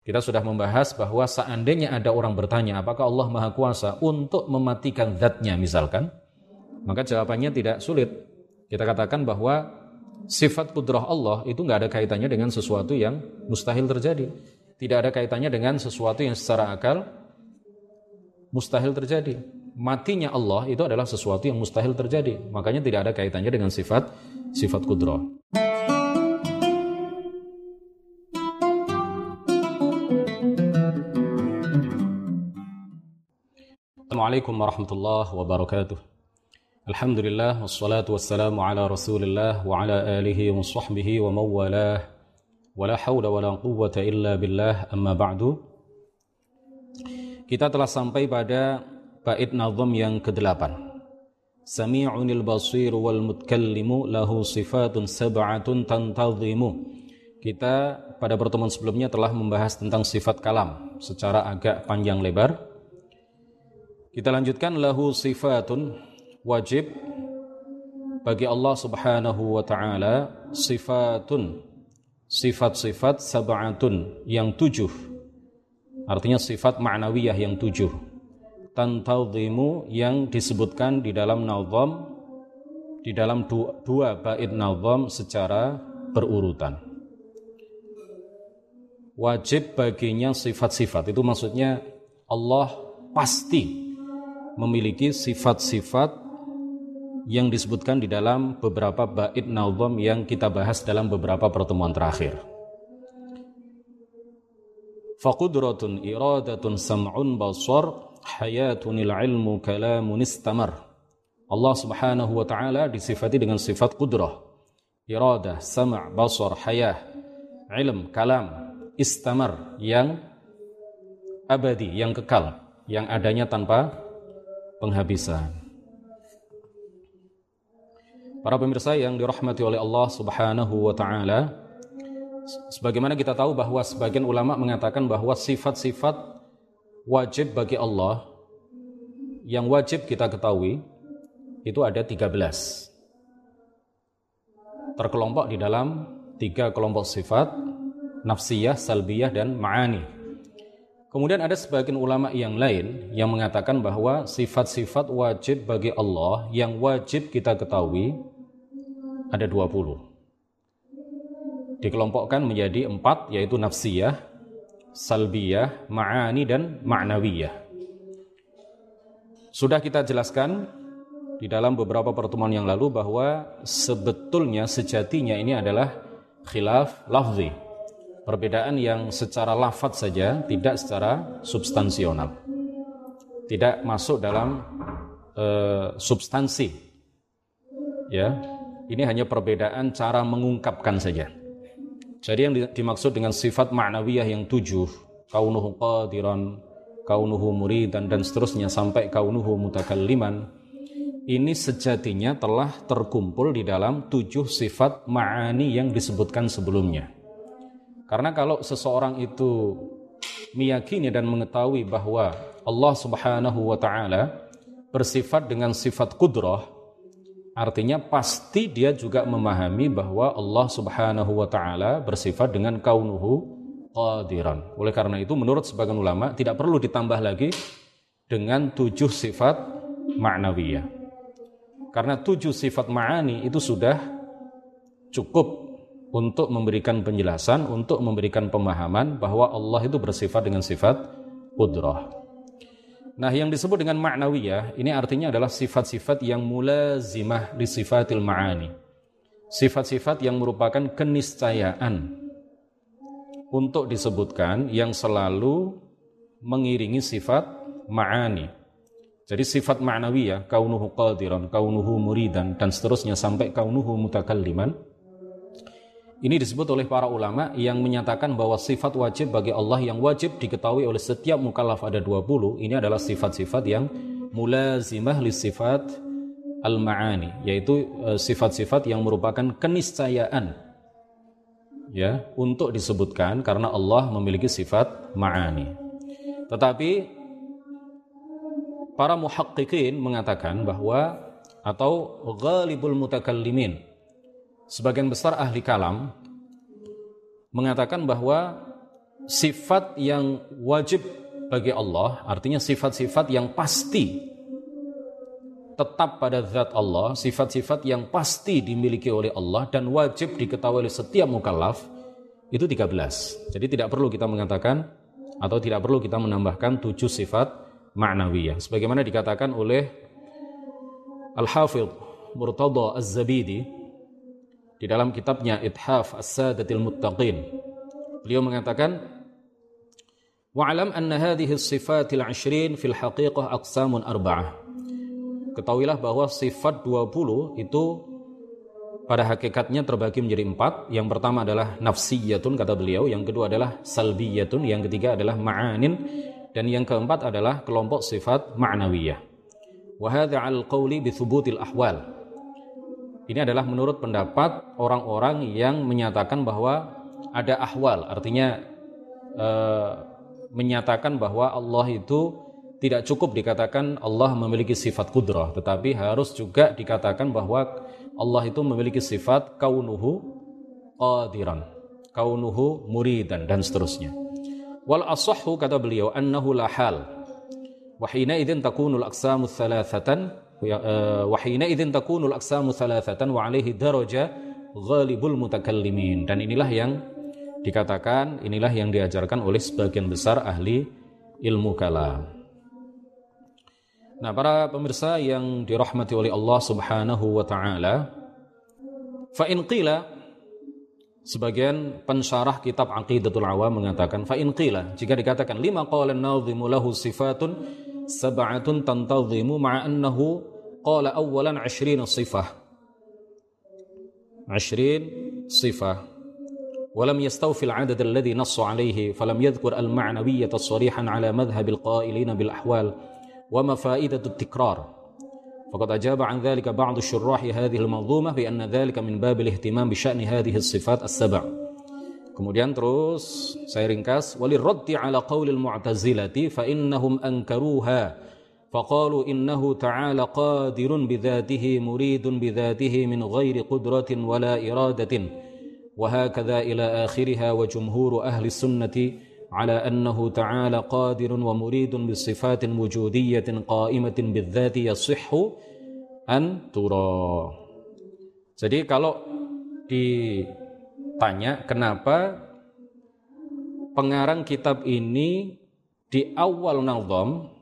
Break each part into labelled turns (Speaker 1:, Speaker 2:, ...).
Speaker 1: Kita sudah membahas bahwa seandainya ada orang bertanya apakah Allah Maha Kuasa untuk mematikan zatnya misalkan, maka jawabannya tidak sulit. Kita katakan bahwa sifat kudrah Allah itu nggak ada kaitannya dengan sesuatu yang mustahil terjadi. Tidak ada kaitannya dengan sesuatu yang secara akal mustahil terjadi. Matinya Allah itu adalah sesuatu yang mustahil terjadi. Makanya tidak ada kaitannya dengan sifat sifat kudrah. Assalamualaikum warahmatullahi wabarakatuh. Alhamdulillah wassalatu wassalamu ala Rasulillah wa ala alihi wa sahbihi wa mawalah. Wala hawla wala quwwata illa billah amma ba'du. Kita telah sampai pada bait nazam yang ke-8. Sami'unil basir wal mutkallimu lahu sifatun sab'atun tantazimu. Kita pada pertemuan sebelumnya telah membahas tentang sifat kalam secara agak panjang lebar kita lanjutkan lahu sifatun wajib bagi Allah Subhanahu wa taala. Sifatun sifat-sifat sab'atun yang tujuh. Artinya sifat ma'nawiyah yang tujuh. Tantadhimu yang disebutkan di dalam nazam di dalam dua, dua bait nazam secara berurutan. Wajib baginya sifat-sifat. Itu maksudnya Allah pasti memiliki sifat-sifat yang disebutkan di dalam beberapa bait nazam yang kita bahas dalam beberapa pertemuan terakhir. Faqudratun iradatun sam'un basar hayatunil ilmu kalamun istamar. Allah Subhanahu wa taala disifati dengan sifat kudrah, iradah, sam' basar, hayah, ilm, kalam, istamar yang abadi, yang kekal, yang adanya tanpa penghabisan. Para pemirsa yang dirahmati oleh Allah Subhanahu wa taala, sebagaimana kita tahu bahwa sebagian ulama mengatakan bahwa sifat-sifat wajib bagi Allah yang wajib kita ketahui itu ada 13. Terkelompok di dalam tiga kelompok sifat, nafsiyah, salbiyah, dan ma'ani. Kemudian ada sebagian ulama yang lain yang mengatakan bahwa sifat-sifat wajib bagi Allah yang wajib kita ketahui ada 20. Dikelompokkan menjadi empat yaitu nafsiyah, salbiyah, ma'ani dan ma'nawiyah. Sudah kita jelaskan di dalam beberapa pertemuan yang lalu bahwa sebetulnya sejatinya ini adalah khilaf lafzi Perbedaan yang secara lafat saja, tidak secara substansional. Tidak masuk dalam uh, substansi. Ya, ini hanya perbedaan cara mengungkapkan saja. Jadi yang dimaksud dengan sifat ma'nawiyah yang tujuh, kaunuhu qadiran, kaunuhu muridan dan seterusnya sampai kaunuhu mutakalliman, ini sejatinya telah terkumpul di dalam tujuh sifat ma'ani yang disebutkan sebelumnya. Karena kalau seseorang itu meyakini dan mengetahui bahwa Allah Subhanahu wa taala bersifat dengan sifat kudrah, artinya pasti dia juga memahami bahwa Allah Subhanahu wa taala bersifat dengan kaunuhu qadiran. Oleh karena itu menurut sebagian ulama tidak perlu ditambah lagi dengan tujuh sifat ma'nawiyah. Karena tujuh sifat ma'ani itu sudah cukup untuk memberikan penjelasan, untuk memberikan pemahaman bahwa Allah itu bersifat dengan sifat qudrah. Nah, yang disebut dengan ma'nawiyah ini artinya adalah sifat-sifat yang mulazimah li sifatil ma'ani. Sifat-sifat yang merupakan keniscayaan untuk disebutkan yang selalu mengiringi sifat ma'ani. Jadi sifat ma'nawiyah, kaunuhu qadiran, kaunuhu muridan, dan seterusnya sampai kaunuhu mutakalliman, ini disebut oleh para ulama yang menyatakan bahwa sifat wajib bagi Allah yang wajib diketahui oleh setiap mukallaf ada 20. Ini adalah sifat-sifat yang mulazimah li sifat al-ma'ani, yaitu e, sifat-sifat yang merupakan keniscayaan ya untuk disebutkan karena Allah memiliki sifat ma'ani. Tetapi para muhaqqiqin mengatakan bahwa atau ghalibul mutakallimin sebagian besar ahli kalam mengatakan bahwa sifat yang wajib bagi Allah, artinya sifat-sifat yang pasti tetap pada zat Allah, sifat-sifat yang pasti dimiliki oleh Allah dan wajib diketahui oleh setiap mukallaf itu 13. Jadi tidak perlu kita mengatakan atau tidak perlu kita menambahkan tujuh sifat ma'nawiyah. Sebagaimana dikatakan oleh Al-Hafidh Murtada Az-Zabidi di dalam kitabnya Ithaf As-Sadatil Muttaqin. Beliau mengatakan Wa'alam anna hadhihi sifatil ashrin fil haqiqah aqsamun arba'ah. Ketahuilah bahwa sifat 20 itu pada hakikatnya terbagi menjadi empat. Yang pertama adalah nafsiyatun kata beliau, yang kedua adalah salbiyatun, yang ketiga adalah ma'anin, dan yang keempat adalah kelompok sifat ma'nawiyah. Wahada al-qawli bithubutil ahwal. Ini adalah menurut pendapat orang-orang yang menyatakan bahwa ada ahwal, artinya uh, menyatakan bahwa Allah itu tidak cukup dikatakan Allah memiliki sifat kudrah, tetapi harus juga dikatakan bahwa Allah itu memiliki sifat kaunuhu qadiran, kaunuhu muridan dan seterusnya. Wal asahhu kata beliau annahu la hal. Wa hina idzin takunu al-aqsamu thalathatan wa hina idzin takunu al-aqsamu thalathatan wa alaihi daraja ghalibul mutakallimin. Dan inilah yang dikatakan inilah yang diajarkan oleh sebagian besar ahli ilmu kalam. Nah, para pemirsa yang dirahmati oleh Allah Subhanahu wa taala, fa in qila sebagian pensyarah kitab Aqidatul Awam mengatakan fa in qila jika dikatakan lima qala an-nadhimu lahu sifatun sab'atun tantadhimu ma'a annahu qala awwalan 20 sifah 20 sifah ولم يستوفي العدد الذي نص عليه فلم يذكر المعنوية صريحا على مذهب القائلين بالأحوال وما فائدة التكرار. فقد أجاب عن ذلك بعض الشراح هذه المنظومة بأن ذلك من باب الاهتمام بشأن هذه الصفات السبع. Kemudian terus saya ringkas walirraddi ala qaulil mu'tazilati fa innahum ankaruha faqalu innahu ta'ala qadirun bidzatihi muridun bidzatihi min ghairi qudratin wala iradatin وهكذا إلى آخرها وجمهور أهل السنة على أنه تعالى قادر ومريد بصفات وجودية قائمة بالذات يصح أن ترى Jadi kalau ditanya kenapa pengarang kitab ini di awal nazam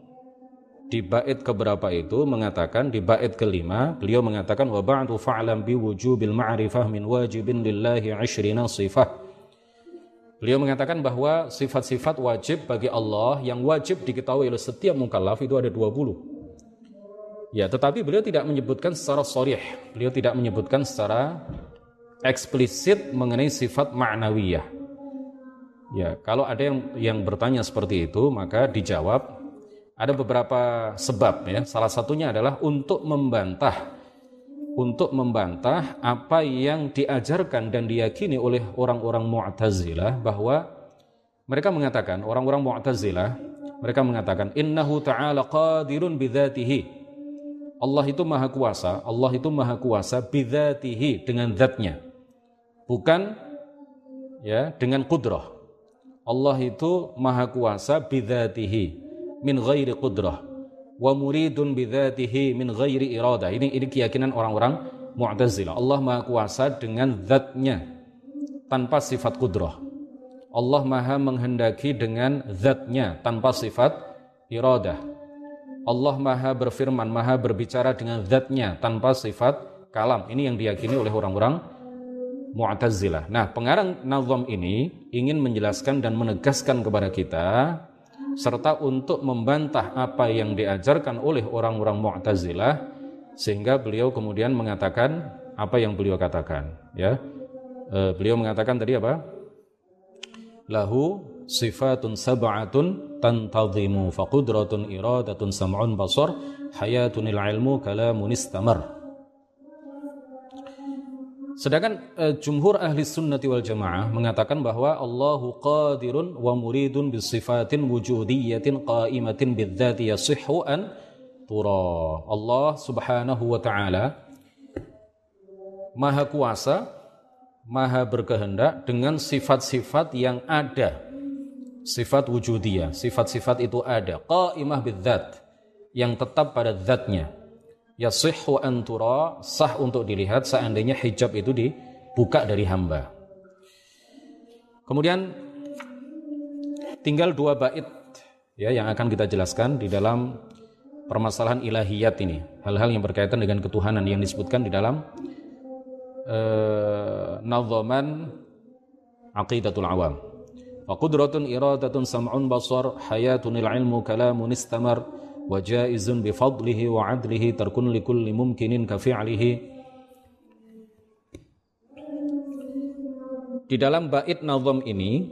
Speaker 1: di bait keberapa itu mengatakan di bait kelima beliau mengatakan wa ba'du fa'lam bi wujubil ma'rifah min wajibin lillahi 20 sifah Beliau mengatakan bahwa sifat-sifat wajib bagi Allah yang wajib diketahui oleh setiap mukallaf itu ada 20. Ya, tetapi beliau tidak menyebutkan secara sorih. Beliau tidak menyebutkan secara eksplisit mengenai sifat ma'nawiyah. Ya, kalau ada yang yang bertanya seperti itu, maka dijawab ada beberapa sebab ya. Salah satunya adalah untuk membantah untuk membantah apa yang diajarkan dan diyakini oleh orang-orang Mu'tazilah bahwa mereka mengatakan orang-orang Mu'tazilah mereka mengatakan innahu ta'ala qadirun bidzatihi Allah itu maha kuasa Allah itu maha kuasa bidzatihi dengan zatnya bukan ya dengan kudrah Allah itu maha kuasa bidzatihi min ghairi qudrah wa muridun bidzatihi min ghairi iradah. Ini ini keyakinan orang-orang Mu'tazilah. Allah Maha Kuasa dengan zatnya tanpa sifat kudrah. Allah Maha menghendaki dengan zatnya tanpa sifat iradah. Allah Maha berfirman, Maha berbicara dengan zatnya tanpa sifat kalam. Ini yang diyakini oleh orang-orang Mu'tazilah. Nah, pengarang nazam ini ingin menjelaskan dan menegaskan kepada kita serta untuk membantah apa yang diajarkan oleh orang-orang Mu'tazilah sehingga beliau kemudian mengatakan apa yang beliau katakan ya. E, beliau mengatakan tadi apa? Lahu sifatun sab'atun tantazimu faqudratun iradatun sam'un basar hayatun ilmu kalamun istamar Sedangkan uh, jumhur ahli sunnati wal jamaah mengatakan bahwa Allahu qadirun wa muridun bisifatin wujudiyatin qaimatin bidzati yasihhu an tura. Allah subhanahu wa ta'ala maha kuasa, maha berkehendak dengan sifat-sifat yang ada sifat wujudiyah, sifat-sifat itu ada, qaimah bidzat yang tetap pada zatnya. Yasihhu antura sah untuk dilihat seandainya hijab itu dibuka dari hamba. Kemudian tinggal dua bait ya yang akan kita jelaskan di dalam permasalahan ilahiyat ini, hal-hal yang berkaitan dengan ketuhanan yang disebutkan di dalam uh, nazaman aqidatul awam. Wa qudratun iradatun sam'un basar hayatun ilmu kalamun istamar adlihi tarkun li kulli mumkinin ka fi'lihi. Di dalam bait nazam ini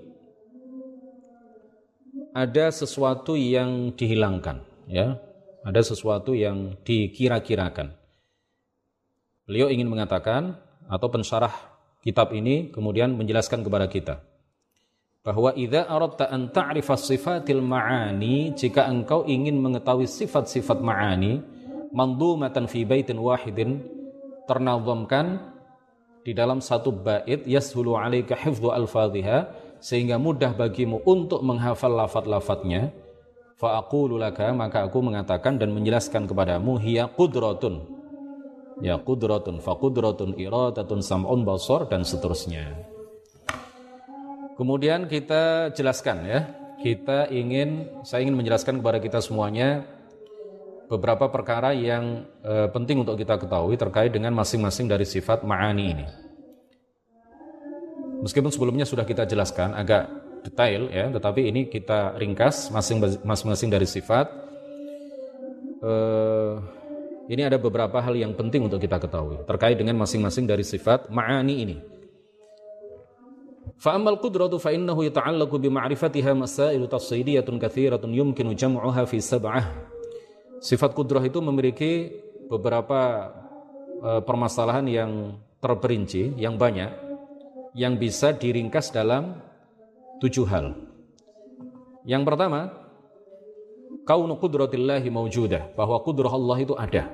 Speaker 1: ada sesuatu yang dihilangkan ya. Ada sesuatu yang dikira-kirakan. Beliau ingin mengatakan atau pensyarah kitab ini kemudian menjelaskan kepada kita bahwa idza aradta an ta'rifa sifatil ma'ani jika engkau ingin mengetahui sifat-sifat ma'ani mandumatan fi baitin wahidin ternazamkan di dalam satu bait yashulu 'alaika hifdhu alfadhiha sehingga mudah bagimu untuk menghafal lafat-lafatnya Fa'aqulu laka maka aku mengatakan dan menjelaskan kepadamu hiya qudratun. Ya qudratun fa qudratun iradatun sam'un basar dan seterusnya. Kemudian kita jelaskan ya. Kita ingin saya ingin menjelaskan kepada kita semuanya beberapa perkara yang e, penting untuk kita ketahui terkait dengan masing-masing dari sifat ma'ani ini. Meskipun sebelumnya sudah kita jelaskan agak detail ya, tetapi ini kita ringkas masing-masing dari sifat. Uh, ini ada beberapa hal yang penting untuk kita ketahui terkait dengan masing-masing dari sifat ma'ani ini. Fa'amal qudratu fa'innahu yata'allaku bima'rifatiha masailu tafsidiyatun kathiratun yumkinu fi. Sifat kudrah itu memiliki beberapa uh, permasalahan yang terperinci, yang banyak, yang bisa diringkas dalam tujuh hal. Yang pertama, kaunu qudratillahi mawjudah, bahwa kudrah Allah itu ada.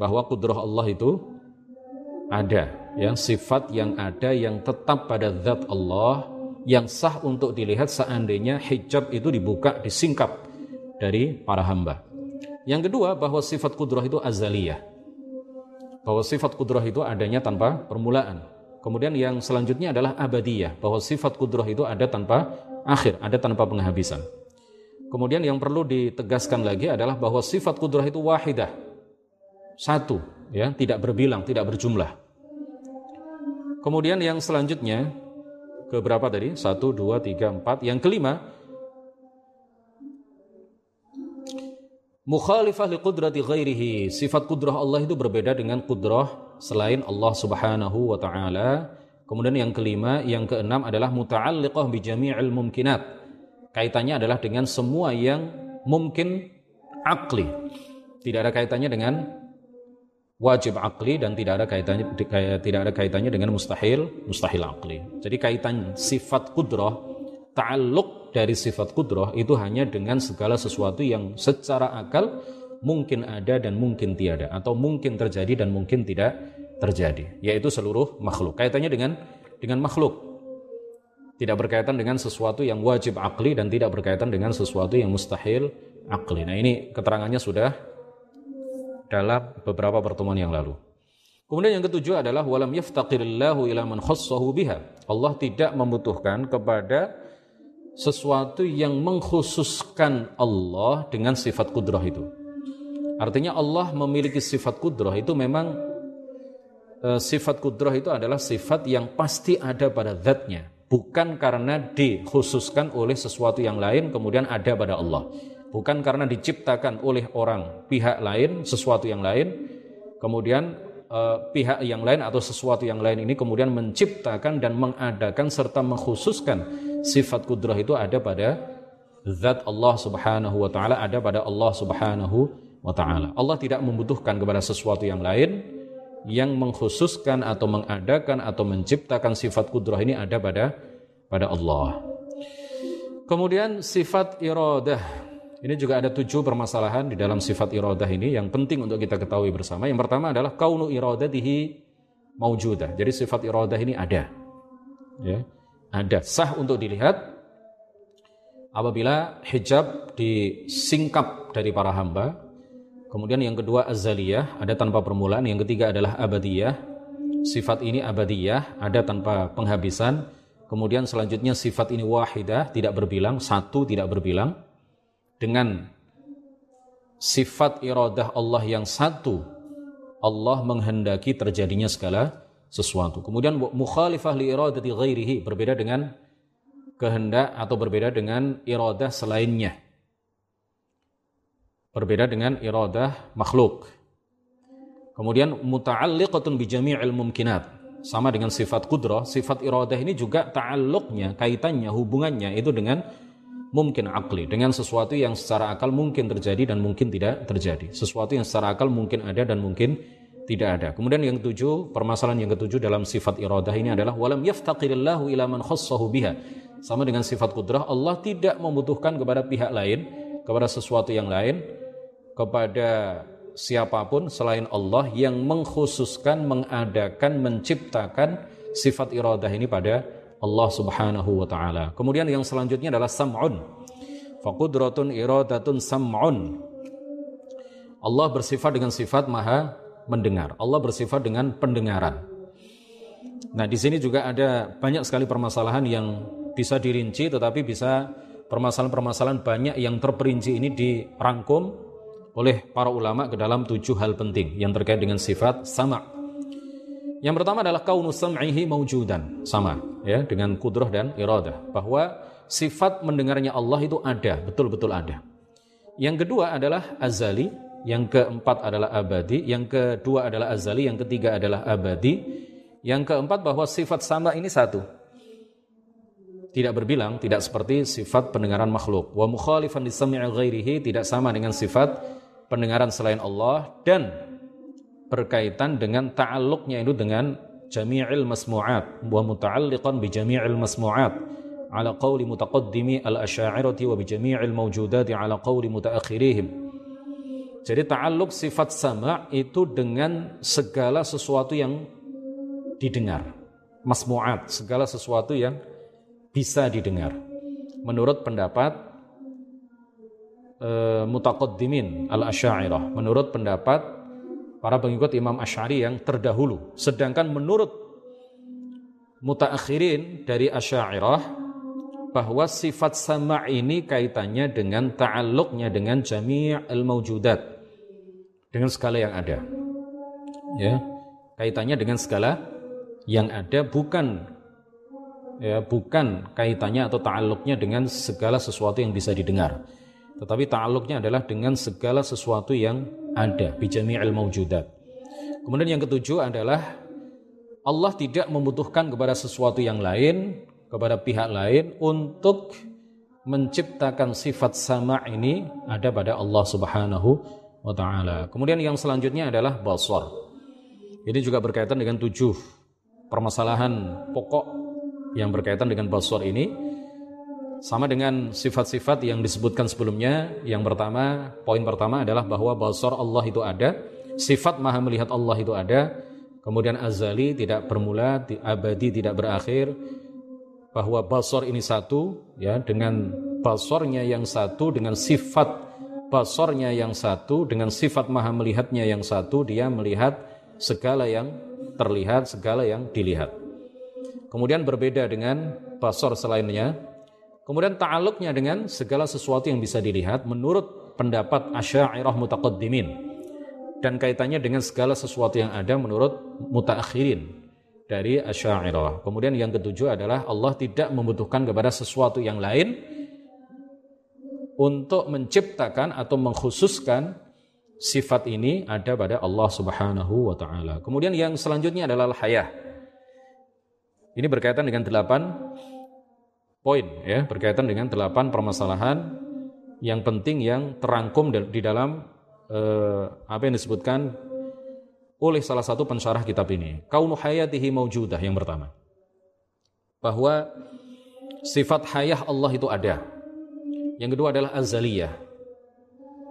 Speaker 1: Bahwa kudrah Allah itu ada, yang sifat yang ada yang tetap pada zat Allah yang sah untuk dilihat seandainya hijab itu dibuka, disingkap dari para hamba. Yang kedua, bahwa sifat kudrah itu azaliyah. Bahwa sifat kudrah itu adanya tanpa permulaan. Kemudian yang selanjutnya adalah abadiyah, bahwa sifat kudroh itu ada tanpa akhir, ada tanpa penghabisan. Kemudian yang perlu ditegaskan lagi adalah bahwa sifat kudroh itu wahidah, satu, ya, tidak berbilang, tidak berjumlah. Kemudian yang selanjutnya, ke berapa tadi? Satu, dua, tiga, empat. Yang kelima, mukhalifah li qudrati ghairihi. Sifat kudrah Allah itu berbeda dengan kudrah selain Allah Subhanahu wa taala. Kemudian yang kelima, yang keenam adalah muta'alliqah bi jami'il mumkinat. Kaitannya adalah dengan semua yang mungkin akli. Tidak ada kaitannya dengan wajib akli dan tidak ada kaitannya tidak ada kaitannya dengan mustahil mustahil akli. Jadi kaitan sifat kudrah ta'alluq dari sifat kudrah itu hanya dengan segala sesuatu yang secara akal mungkin ada dan mungkin tiada atau mungkin terjadi dan mungkin tidak terjadi yaitu seluruh makhluk. Kaitannya dengan dengan makhluk. Tidak berkaitan dengan sesuatu yang wajib akli dan tidak berkaitan dengan sesuatu yang mustahil akli nah ini keterangannya sudah dalam beberapa pertemuan yang lalu Kemudian yang ketujuh adalah walam yaftaqirillahu ila man khassahu biha. Allah tidak membutuhkan kepada sesuatu yang mengkhususkan Allah dengan sifat kudrah itu. Artinya Allah memiliki sifat kudroh itu memang e, sifat kudroh itu adalah sifat yang pasti ada pada zatnya. Bukan karena dikhususkan oleh sesuatu yang lain kemudian ada pada Allah. Bukan karena diciptakan oleh orang pihak lain, sesuatu yang lain, kemudian e, pihak yang lain atau sesuatu yang lain ini kemudian menciptakan dan mengadakan serta mengkhususkan sifat kudroh itu ada pada zat Allah subhanahu wa ta'ala, ada pada Allah subhanahu wa taala. Allah tidak membutuhkan kepada sesuatu yang lain yang mengkhususkan atau mengadakan atau menciptakan sifat kudrah ini ada pada pada Allah. Kemudian sifat iradah. Ini juga ada tujuh permasalahan di dalam sifat iradah ini yang penting untuk kita ketahui bersama. Yang pertama adalah kaunu iradatihi maujudah. Jadi sifat iradah ini ada. Ya. Ada, sah untuk dilihat apabila hijab disingkap dari para hamba. Kemudian yang kedua azaliyah, ada tanpa permulaan. Yang ketiga adalah abadiyah. Sifat ini abadiyah, ada tanpa penghabisan. Kemudian selanjutnya sifat ini wahidah, tidak berbilang, satu tidak berbilang. Dengan sifat iradah Allah yang satu, Allah menghendaki terjadinya segala sesuatu. Kemudian mukhalifah li iradati ghairihi, berbeda dengan kehendak atau berbeda dengan iradah selainnya. Berbeda dengan iradah makhluk. Kemudian muta'alliqatun bi jami'il mumkinat. Sama dengan sifat kudrah, sifat iradah ini juga ta'alluqnya, kaitannya, hubungannya itu dengan mungkin akli, dengan sesuatu yang secara akal mungkin terjadi dan mungkin tidak terjadi. Sesuatu yang secara akal mungkin ada dan mungkin tidak ada. Kemudian yang ketujuh, permasalahan yang ketujuh dalam sifat iradah ini adalah walam yaftaqirillahu ila man khassahu biha. Sama dengan sifat kudrah, Allah tidak membutuhkan kepada pihak lain, kepada sesuatu yang lain, kepada siapa pun selain Allah yang mengkhususkan, mengadakan, menciptakan sifat iradah ini pada Allah Subhanahu wa taala. Kemudian yang selanjutnya adalah sam'un. Faqudratun iradatun sam'un. Allah bersifat dengan sifat maha mendengar. Allah bersifat dengan pendengaran. Nah, di sini juga ada banyak sekali permasalahan yang bisa dirinci tetapi bisa permasalahan-permasalahan banyak yang terperinci ini dirangkum oleh para ulama ke dalam tujuh hal penting yang terkait dengan sifat sama. Yang pertama adalah kaunu sam'ihi maujudan, sama ya dengan kudroh dan iradah bahwa sifat mendengarnya Allah itu ada, betul-betul ada. Yang kedua adalah azali, yang keempat adalah abadi, yang kedua adalah azali, yang ketiga adalah abadi, yang keempat bahwa sifat sama ini satu. Tidak berbilang, tidak seperti sifat pendengaran makhluk. Wa mukhalifan lisami'i ghairihi tidak sama dengan sifat pendengaran selain Allah dan berkaitan dengan ta'alluqnya itu dengan jami'il masmu'at wa muta'alliqan bi jami'il masmu'at ala qawli mutaqaddimi al-asy'ariyati wa bi jami'il mawjudati ala qawli mutaakhirihim. Jadi ta'alluq sifat sama itu dengan segala sesuatu yang didengar. Masmu'at segala sesuatu yang bisa didengar. Menurut pendapat uh, mutaqaddimin al-asy'ariyah menurut pendapat para pengikut Imam Asy'ari yang terdahulu. Sedangkan menurut mutaakhirin dari asy'ariyah bahwa sifat sama ini kaitannya dengan ta'alluqnya dengan jami' al-mawjudat dengan segala yang ada. Ya kaitannya dengan segala yang ada bukan ya bukan kaitannya atau ta'alluqnya dengan segala sesuatu yang bisa didengar tetapi ta'aluknya adalah dengan segala sesuatu yang ada bijami'il mawjudat. Kemudian yang ketujuh adalah Allah tidak membutuhkan kepada sesuatu yang lain, kepada pihak lain untuk menciptakan sifat sama ini ada pada Allah Subhanahu wa taala. Kemudian yang selanjutnya adalah basar. Ini juga berkaitan dengan tujuh permasalahan pokok yang berkaitan dengan basar ini sama dengan sifat-sifat yang disebutkan sebelumnya. Yang pertama, poin pertama adalah bahwa basar Allah itu ada, sifat maha melihat Allah itu ada, kemudian azali tidak bermula, abadi tidak berakhir, bahwa basar ini satu, ya dengan basarnya yang satu, dengan sifat basarnya yang satu, dengan sifat maha melihatnya yang satu, dia melihat segala yang terlihat, segala yang dilihat. Kemudian berbeda dengan basar selainnya, Kemudian ta'aluknya dengan segala sesuatu yang bisa dilihat menurut pendapat asyairah mutaqaddimin dan kaitannya dengan segala sesuatu yang ada menurut mutaakhirin dari asyairah. Kemudian yang ketujuh adalah Allah tidak membutuhkan kepada sesuatu yang lain untuk menciptakan atau mengkhususkan sifat ini ada pada Allah Subhanahu wa taala. Kemudian yang selanjutnya adalah hayah. Ini berkaitan dengan delapan poin ya berkaitan dengan delapan permasalahan yang penting yang terangkum di dalam eh, apa yang disebutkan oleh salah satu pensyarah kitab ini. Kaunu hayatihi maujudah yang pertama. Bahwa sifat hayah Allah itu ada. Yang kedua adalah azaliyah.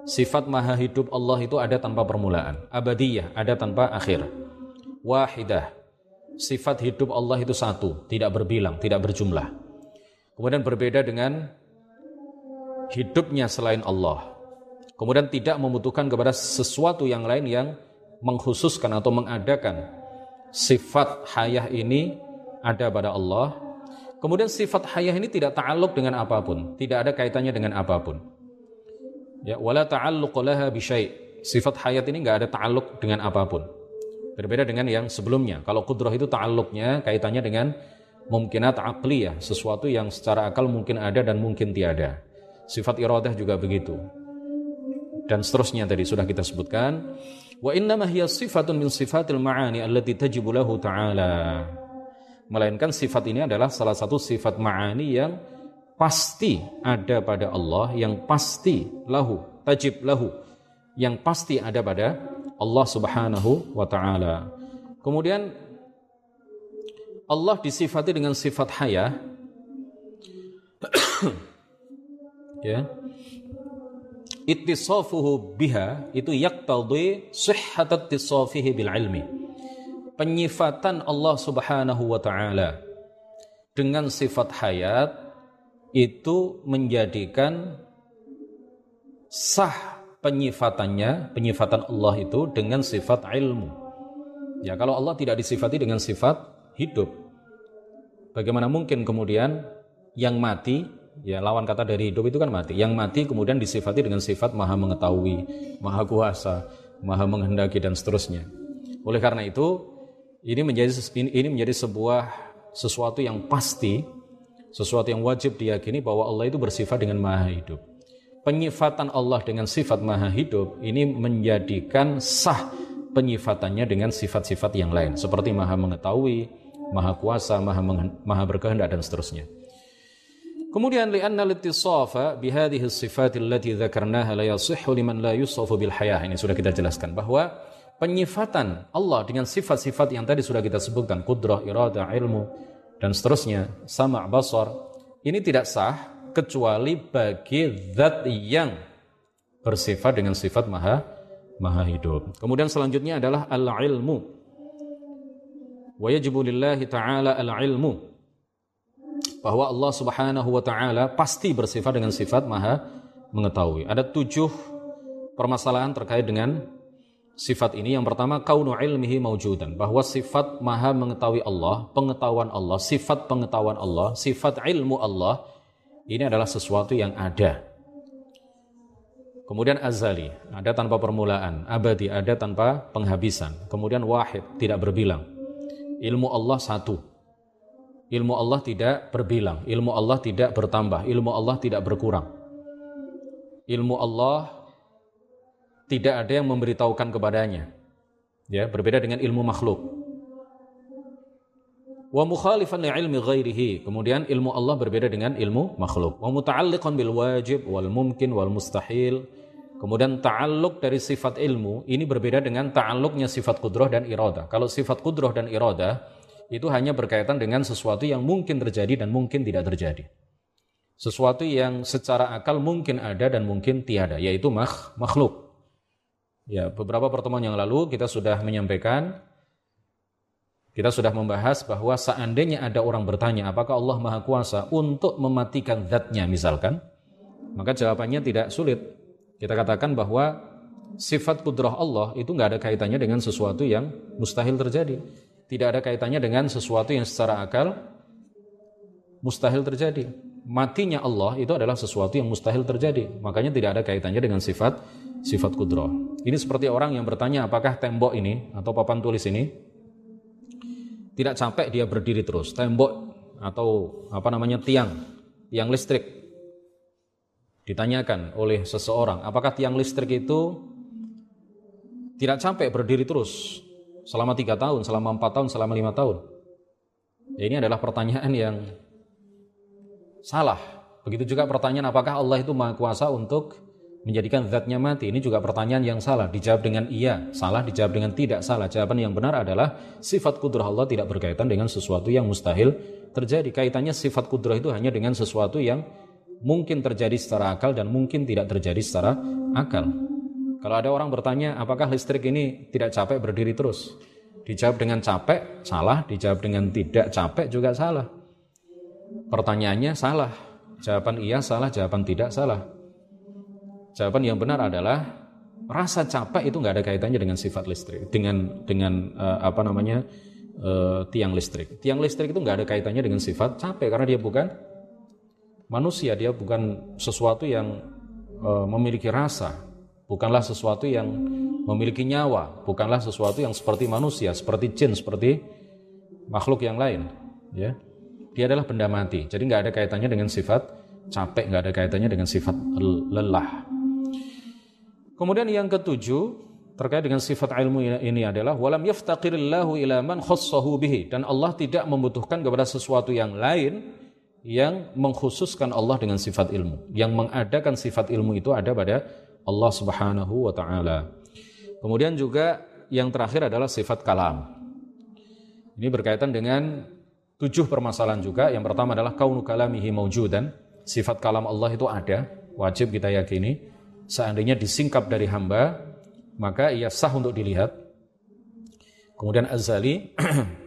Speaker 1: Sifat maha hidup Allah itu ada tanpa permulaan. Abadiyah, ada tanpa akhir. Wahidah. Sifat hidup Allah itu satu, tidak berbilang, tidak berjumlah. Kemudian berbeda dengan hidupnya selain Allah. Kemudian tidak membutuhkan kepada sesuatu yang lain yang mengkhususkan atau mengadakan sifat hayah ini ada pada Allah. Kemudian sifat hayah ini tidak ta'alluq dengan apa pun, tidak ada kaitannya dengan apa pun. Ya, wala ta'alluq laha bi Sifat hayat ini nggak ada ta'alluq dengan apa pun. Berbeda dengan yang sebelumnya. Kalau kudrah itu ta'alluqnya kaitannya dengan mungkinat aqliyah, sesuatu yang secara akal mungkin ada dan mungkin tiada. Sifat iradah juga begitu. Dan seterusnya tadi sudah kita sebutkan. Wa innama hiya sifatun min sifatil ma'ani allati tajibu lahu ta'ala. Melainkan sifat ini adalah salah satu sifat ma'ani yang pasti ada pada Allah, yang pasti lahu, tajib lahu, yang pasti ada pada Allah Subhanahu wa taala. Kemudian Allah disifati dengan sifat haya. Ya. Ittisafuhu biha itu yaqtadi sihhatat ittisafihi bil ilmi. Penyifatan Allah Subhanahu wa taala dengan sifat hayat itu menjadikan sah penyifatannya, penyifatan Allah itu dengan sifat ilmu. Ya, kalau Allah tidak disifati dengan sifat hidup, bagaimana mungkin kemudian yang mati, ya lawan kata dari hidup itu kan mati. Yang mati kemudian disifati dengan sifat maha mengetahui, maha kuasa, maha menghendaki dan seterusnya. Oleh karena itu, ini menjadi ini menjadi sebuah sesuatu yang pasti, sesuatu yang wajib diyakini bahwa Allah itu bersifat dengan maha hidup penyifatan Allah dengan sifat maha hidup ini menjadikan sah penyifatannya dengan sifat-sifat yang lain seperti maha mengetahui, maha kuasa, maha, maha berkehendak dan seterusnya. Kemudian li'anna litisafa bihadhihi sifat allati dzakarnaha la yasihhu liman la yusafu bil hayah. Ini sudah kita jelaskan bahwa penyifatan Allah dengan sifat-sifat yang tadi sudah kita sebutkan, kudrah, irada, ilmu dan seterusnya, sama' basar, ini tidak sah kecuali bagi zat yang bersifat dengan sifat maha maha hidup. Kemudian selanjutnya adalah al-ilmu. Wa lillahi ta'ala al-ilmu. Bahwa Allah Subhanahu wa taala pasti bersifat dengan sifat maha mengetahui. Ada tujuh permasalahan terkait dengan sifat ini. Yang pertama, kaunu ilmihi maujudan. Bahwa sifat maha mengetahui Allah, pengetahuan Allah, sifat pengetahuan Allah, sifat ilmu Allah, ini adalah sesuatu yang ada. Kemudian azali, ada tanpa permulaan, abadi, ada tanpa penghabisan. Kemudian wahid, tidak berbilang. Ilmu Allah satu. Ilmu Allah tidak berbilang, ilmu Allah tidak bertambah, ilmu Allah tidak berkurang. Ilmu Allah tidak ada yang memberitahukan kepadanya. Ya, berbeda dengan ilmu makhluk wa mukhalifan li ilmi ghairihi. Kemudian ilmu Allah berbeda dengan ilmu makhluk. Wa muta'alliqan bil wajib wal mumkin wal mustahil. Kemudian ta'alluq dari sifat ilmu ini berbeda dengan ta'alluqnya sifat kudroh dan iroda. Kalau sifat kudroh dan iroda itu hanya berkaitan dengan sesuatu yang mungkin terjadi dan mungkin tidak terjadi. Sesuatu yang secara akal mungkin ada dan mungkin tiada, yaitu makhluk. Ya, beberapa pertemuan yang lalu kita sudah menyampaikan kita sudah membahas bahwa seandainya ada orang bertanya apakah Allah Maha Kuasa untuk mematikan zatnya misalkan, maka jawabannya tidak sulit. Kita katakan bahwa sifat kudrah Allah itu nggak ada kaitannya dengan sesuatu yang mustahil terjadi. Tidak ada kaitannya dengan sesuatu yang secara akal mustahil terjadi. Matinya Allah itu adalah sesuatu yang mustahil terjadi. Makanya tidak ada kaitannya dengan sifat sifat kudrah. Ini seperti orang yang bertanya apakah tembok ini atau papan tulis ini tidak capek dia berdiri terus. Tembok atau apa namanya tiang, tiang listrik. Ditanyakan oleh seseorang, apakah tiang listrik itu tidak capek berdiri terus selama tiga tahun, selama empat tahun, selama lima tahun? Ya, ini adalah pertanyaan yang salah. Begitu juga pertanyaan apakah Allah itu maha kuasa untuk menjadikan zatnya mati? Ini juga pertanyaan yang salah. Dijawab dengan iya, salah, dijawab dengan tidak salah. Jawaban yang benar adalah sifat kudrah Allah tidak berkaitan dengan sesuatu yang mustahil terjadi. Kaitannya sifat kudrah itu hanya dengan sesuatu yang mungkin terjadi secara akal dan mungkin tidak terjadi secara akal. Kalau ada orang bertanya, apakah listrik ini tidak capek berdiri terus? Dijawab dengan capek, salah. Dijawab dengan tidak capek juga salah. Pertanyaannya salah. Jawaban iya salah, jawaban tidak salah Jawaban yang benar adalah rasa capek itu nggak ada kaitannya dengan sifat listrik, dengan dengan uh, apa namanya uh, tiang listrik. Tiang listrik itu nggak ada kaitannya dengan sifat capek karena dia bukan manusia, dia bukan sesuatu yang uh, memiliki rasa, bukanlah sesuatu yang memiliki nyawa, bukanlah sesuatu yang seperti manusia, seperti jin, seperti makhluk yang lain. Ya, dia adalah benda mati. Jadi nggak ada kaitannya dengan sifat capek, nggak ada kaitannya dengan sifat lelah. Kemudian yang ketujuh terkait dengan sifat ilmu ini adalah walam yaftaqirillahu ila man khassahu bihi dan Allah tidak membutuhkan kepada sesuatu yang lain yang mengkhususkan Allah dengan sifat ilmu. Yang mengadakan sifat ilmu itu ada pada Allah Subhanahu wa taala. Kemudian juga yang terakhir adalah sifat kalam. Ini berkaitan dengan tujuh permasalahan juga. Yang pertama adalah kaunu kalamihi maujudan. Sifat kalam Allah itu ada, wajib kita yakini seandainya disingkap dari hamba, maka ia sah untuk dilihat. Kemudian azali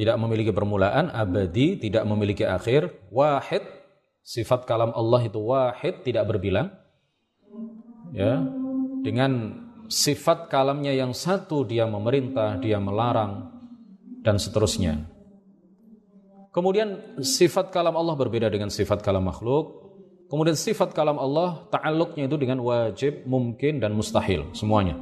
Speaker 1: tidak memiliki permulaan, abadi tidak memiliki akhir, wahid sifat kalam Allah itu wahid tidak berbilang. Ya, dengan sifat kalamnya yang satu dia memerintah, dia melarang dan seterusnya. Kemudian sifat kalam Allah berbeda dengan sifat kalam makhluk. Kemudian sifat kalam Allah ta'alluqnya itu dengan wajib, mungkin dan mustahil semuanya.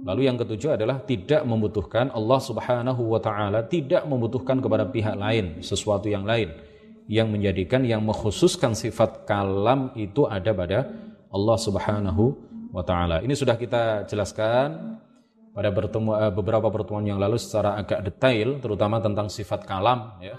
Speaker 1: Lalu yang ketujuh adalah tidak membutuhkan Allah Subhanahu wa taala tidak membutuhkan kepada pihak lain sesuatu yang lain yang menjadikan yang mengkhususkan sifat kalam itu ada pada Allah Subhanahu wa taala. Ini sudah kita jelaskan pada bertemu, eh, beberapa pertemuan yang lalu secara agak detail terutama tentang sifat kalam ya.